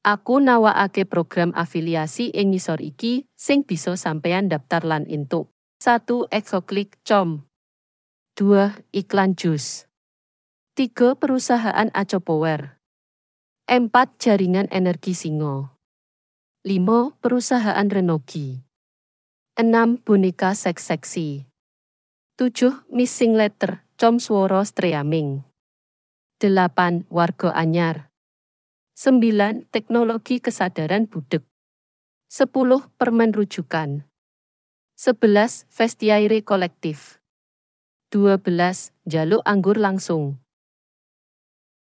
Aku nawakake program afiliasi ing ngisor iki sing bisa sampeyan daftar lan entuk. 1. Exoklik Com 2. Iklan jus 3. Perusahaan Aco Power 4. Jaringan Energi Singo 5. Perusahaan Renogi 6. Boneka Seks Seksi 7. Missing Letter Com Sworo Streaming 8. Warga Anyar 9. Teknologi Kesadaran Budek 10. Permen Rujukan 11. Vestiaire Kolektif 12. Jaluk Anggur Langsung